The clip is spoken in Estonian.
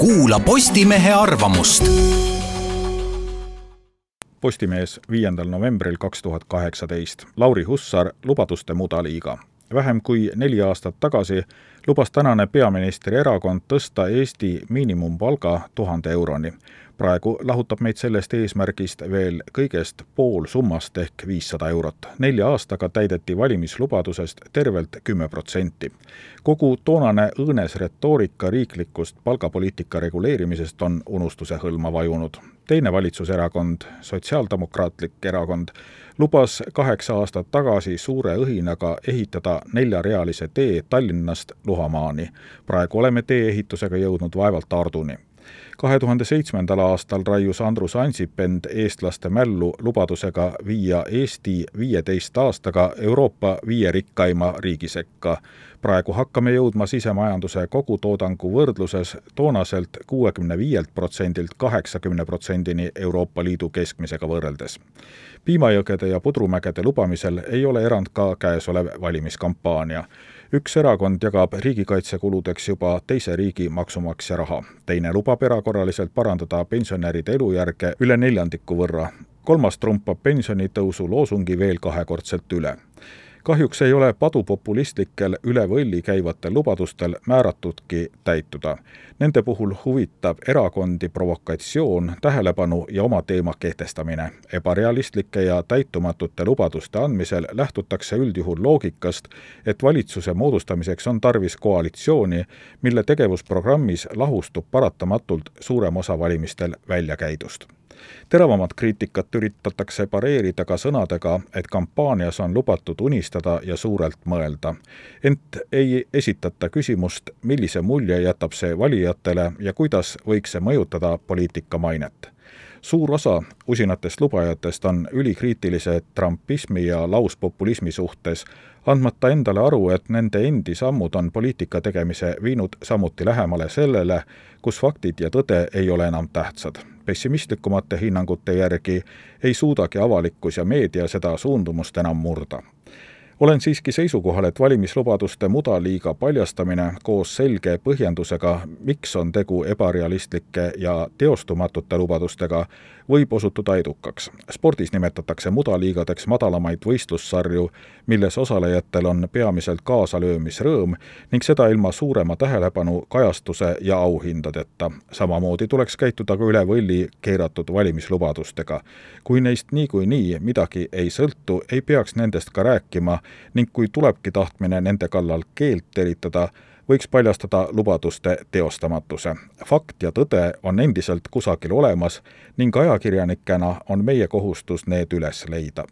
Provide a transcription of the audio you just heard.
kuula Postimehe arvamust. Postimees viiendal novembril kaks tuhat kaheksateist. Lauri Hussar, lubaduste mudaliiga. vähem kui neli aastat tagasi lubas tänane peaministri erakond tõsta Eesti miinimumpalga tuhande euroni praegu lahutab meid sellest eesmärgist veel kõigest pool summast ehk viissada eurot. nelja aastaga täideti valimislubadusest tervelt kümme protsenti. kogu toonane õõnes retoorika riiklikust palgapoliitika reguleerimisest on unustuse hõlma vajunud. teine valitsuserakond, Sotsiaaldemokraatlik Erakond, lubas kaheksa aastat tagasi suure õhinaga ehitada neljarealise tee Tallinnast Luhamaani. praegu oleme tee-ehitusega jõudnud vaevalt Aarduni kahe tuhande seitsmendal aastal raius Andrus Ansip end eestlaste mällu lubadusega viia Eesti viieteist aastaga Euroopa viie rikkaima riigi sekka. praegu hakkame jõudma sisemajanduse kogutoodangu võrdluses toonaselt kuuekümne viielt protsendilt kaheksakümne protsendini Euroopa Liidu keskmisega võrreldes. Piimajõgede ja pudrumägede lubamisel ei ole erand ka käesolev valimiskampaania üks erakond jagab riigikaitsekuludeks juba teise riigi maksumaksja raha, teine lubab erakorraliselt parandada pensionäride elujärge üle neljandiku võrra, kolmas trumpab pensionitõusu loosungi veel kahekordselt üle kahjuks ei ole padupopulistlikel üle võlli käivatel lubadustel määratudki täituda. Nende puhul huvitab erakondi provokatsioon, tähelepanu ja oma teema kehtestamine. ebarealistlike ja täitumatute lubaduste andmisel lähtutakse üldjuhul loogikast, et valitsuse moodustamiseks on tarvis koalitsiooni, mille tegevusprogrammis lahustub paratamatult suurem osa valimistel välja käidust teravamat kriitikat üritatakse pareerida ka sõnadega, et kampaanias on lubatud unistada ja suurelt mõelda. ent ei esitata küsimust, millise mulje jätab see valijatele ja kuidas võiks see mõjutada poliitika mainet suur osa usinatest lubajatest on ülikriitilised trumpismi ja lauspopulismi suhtes, andmata endale aru, et nende endi sammud on poliitika tegemise viinud samuti lähemale sellele, kus faktid ja tõde ei ole enam tähtsad. Pessimistlikumate hinnangute järgi ei suudagi avalikkus ja meedia seda suundumust enam murda olen siiski seisukohal, et valimislubaduste mudaliiga paljastamine koos selge põhjendusega, miks on tegu ebarealistlike ja teostumatute lubadustega, võib osutuda edukaks. spordis nimetatakse mudaliigadeks madalamaid võistlussarju, milles osalejatel on peamiselt kaasalöömisrõõm ning seda ilma suurema tähelepanu, kajastuse ja auhindadeta. samamoodi tuleks käituda ka üle võlli keeratud valimislubadustega. kui neist niikuinii midagi ei sõltu, ei peaks nendest ka rääkima ning kui tulebki tahtmine nende kallal keelt teritada, võiks paljastada lubaduste teostamatuse. fakt ja tõde on endiselt kusagil olemas ning ajakirjanikena on meie kohustus need üles leida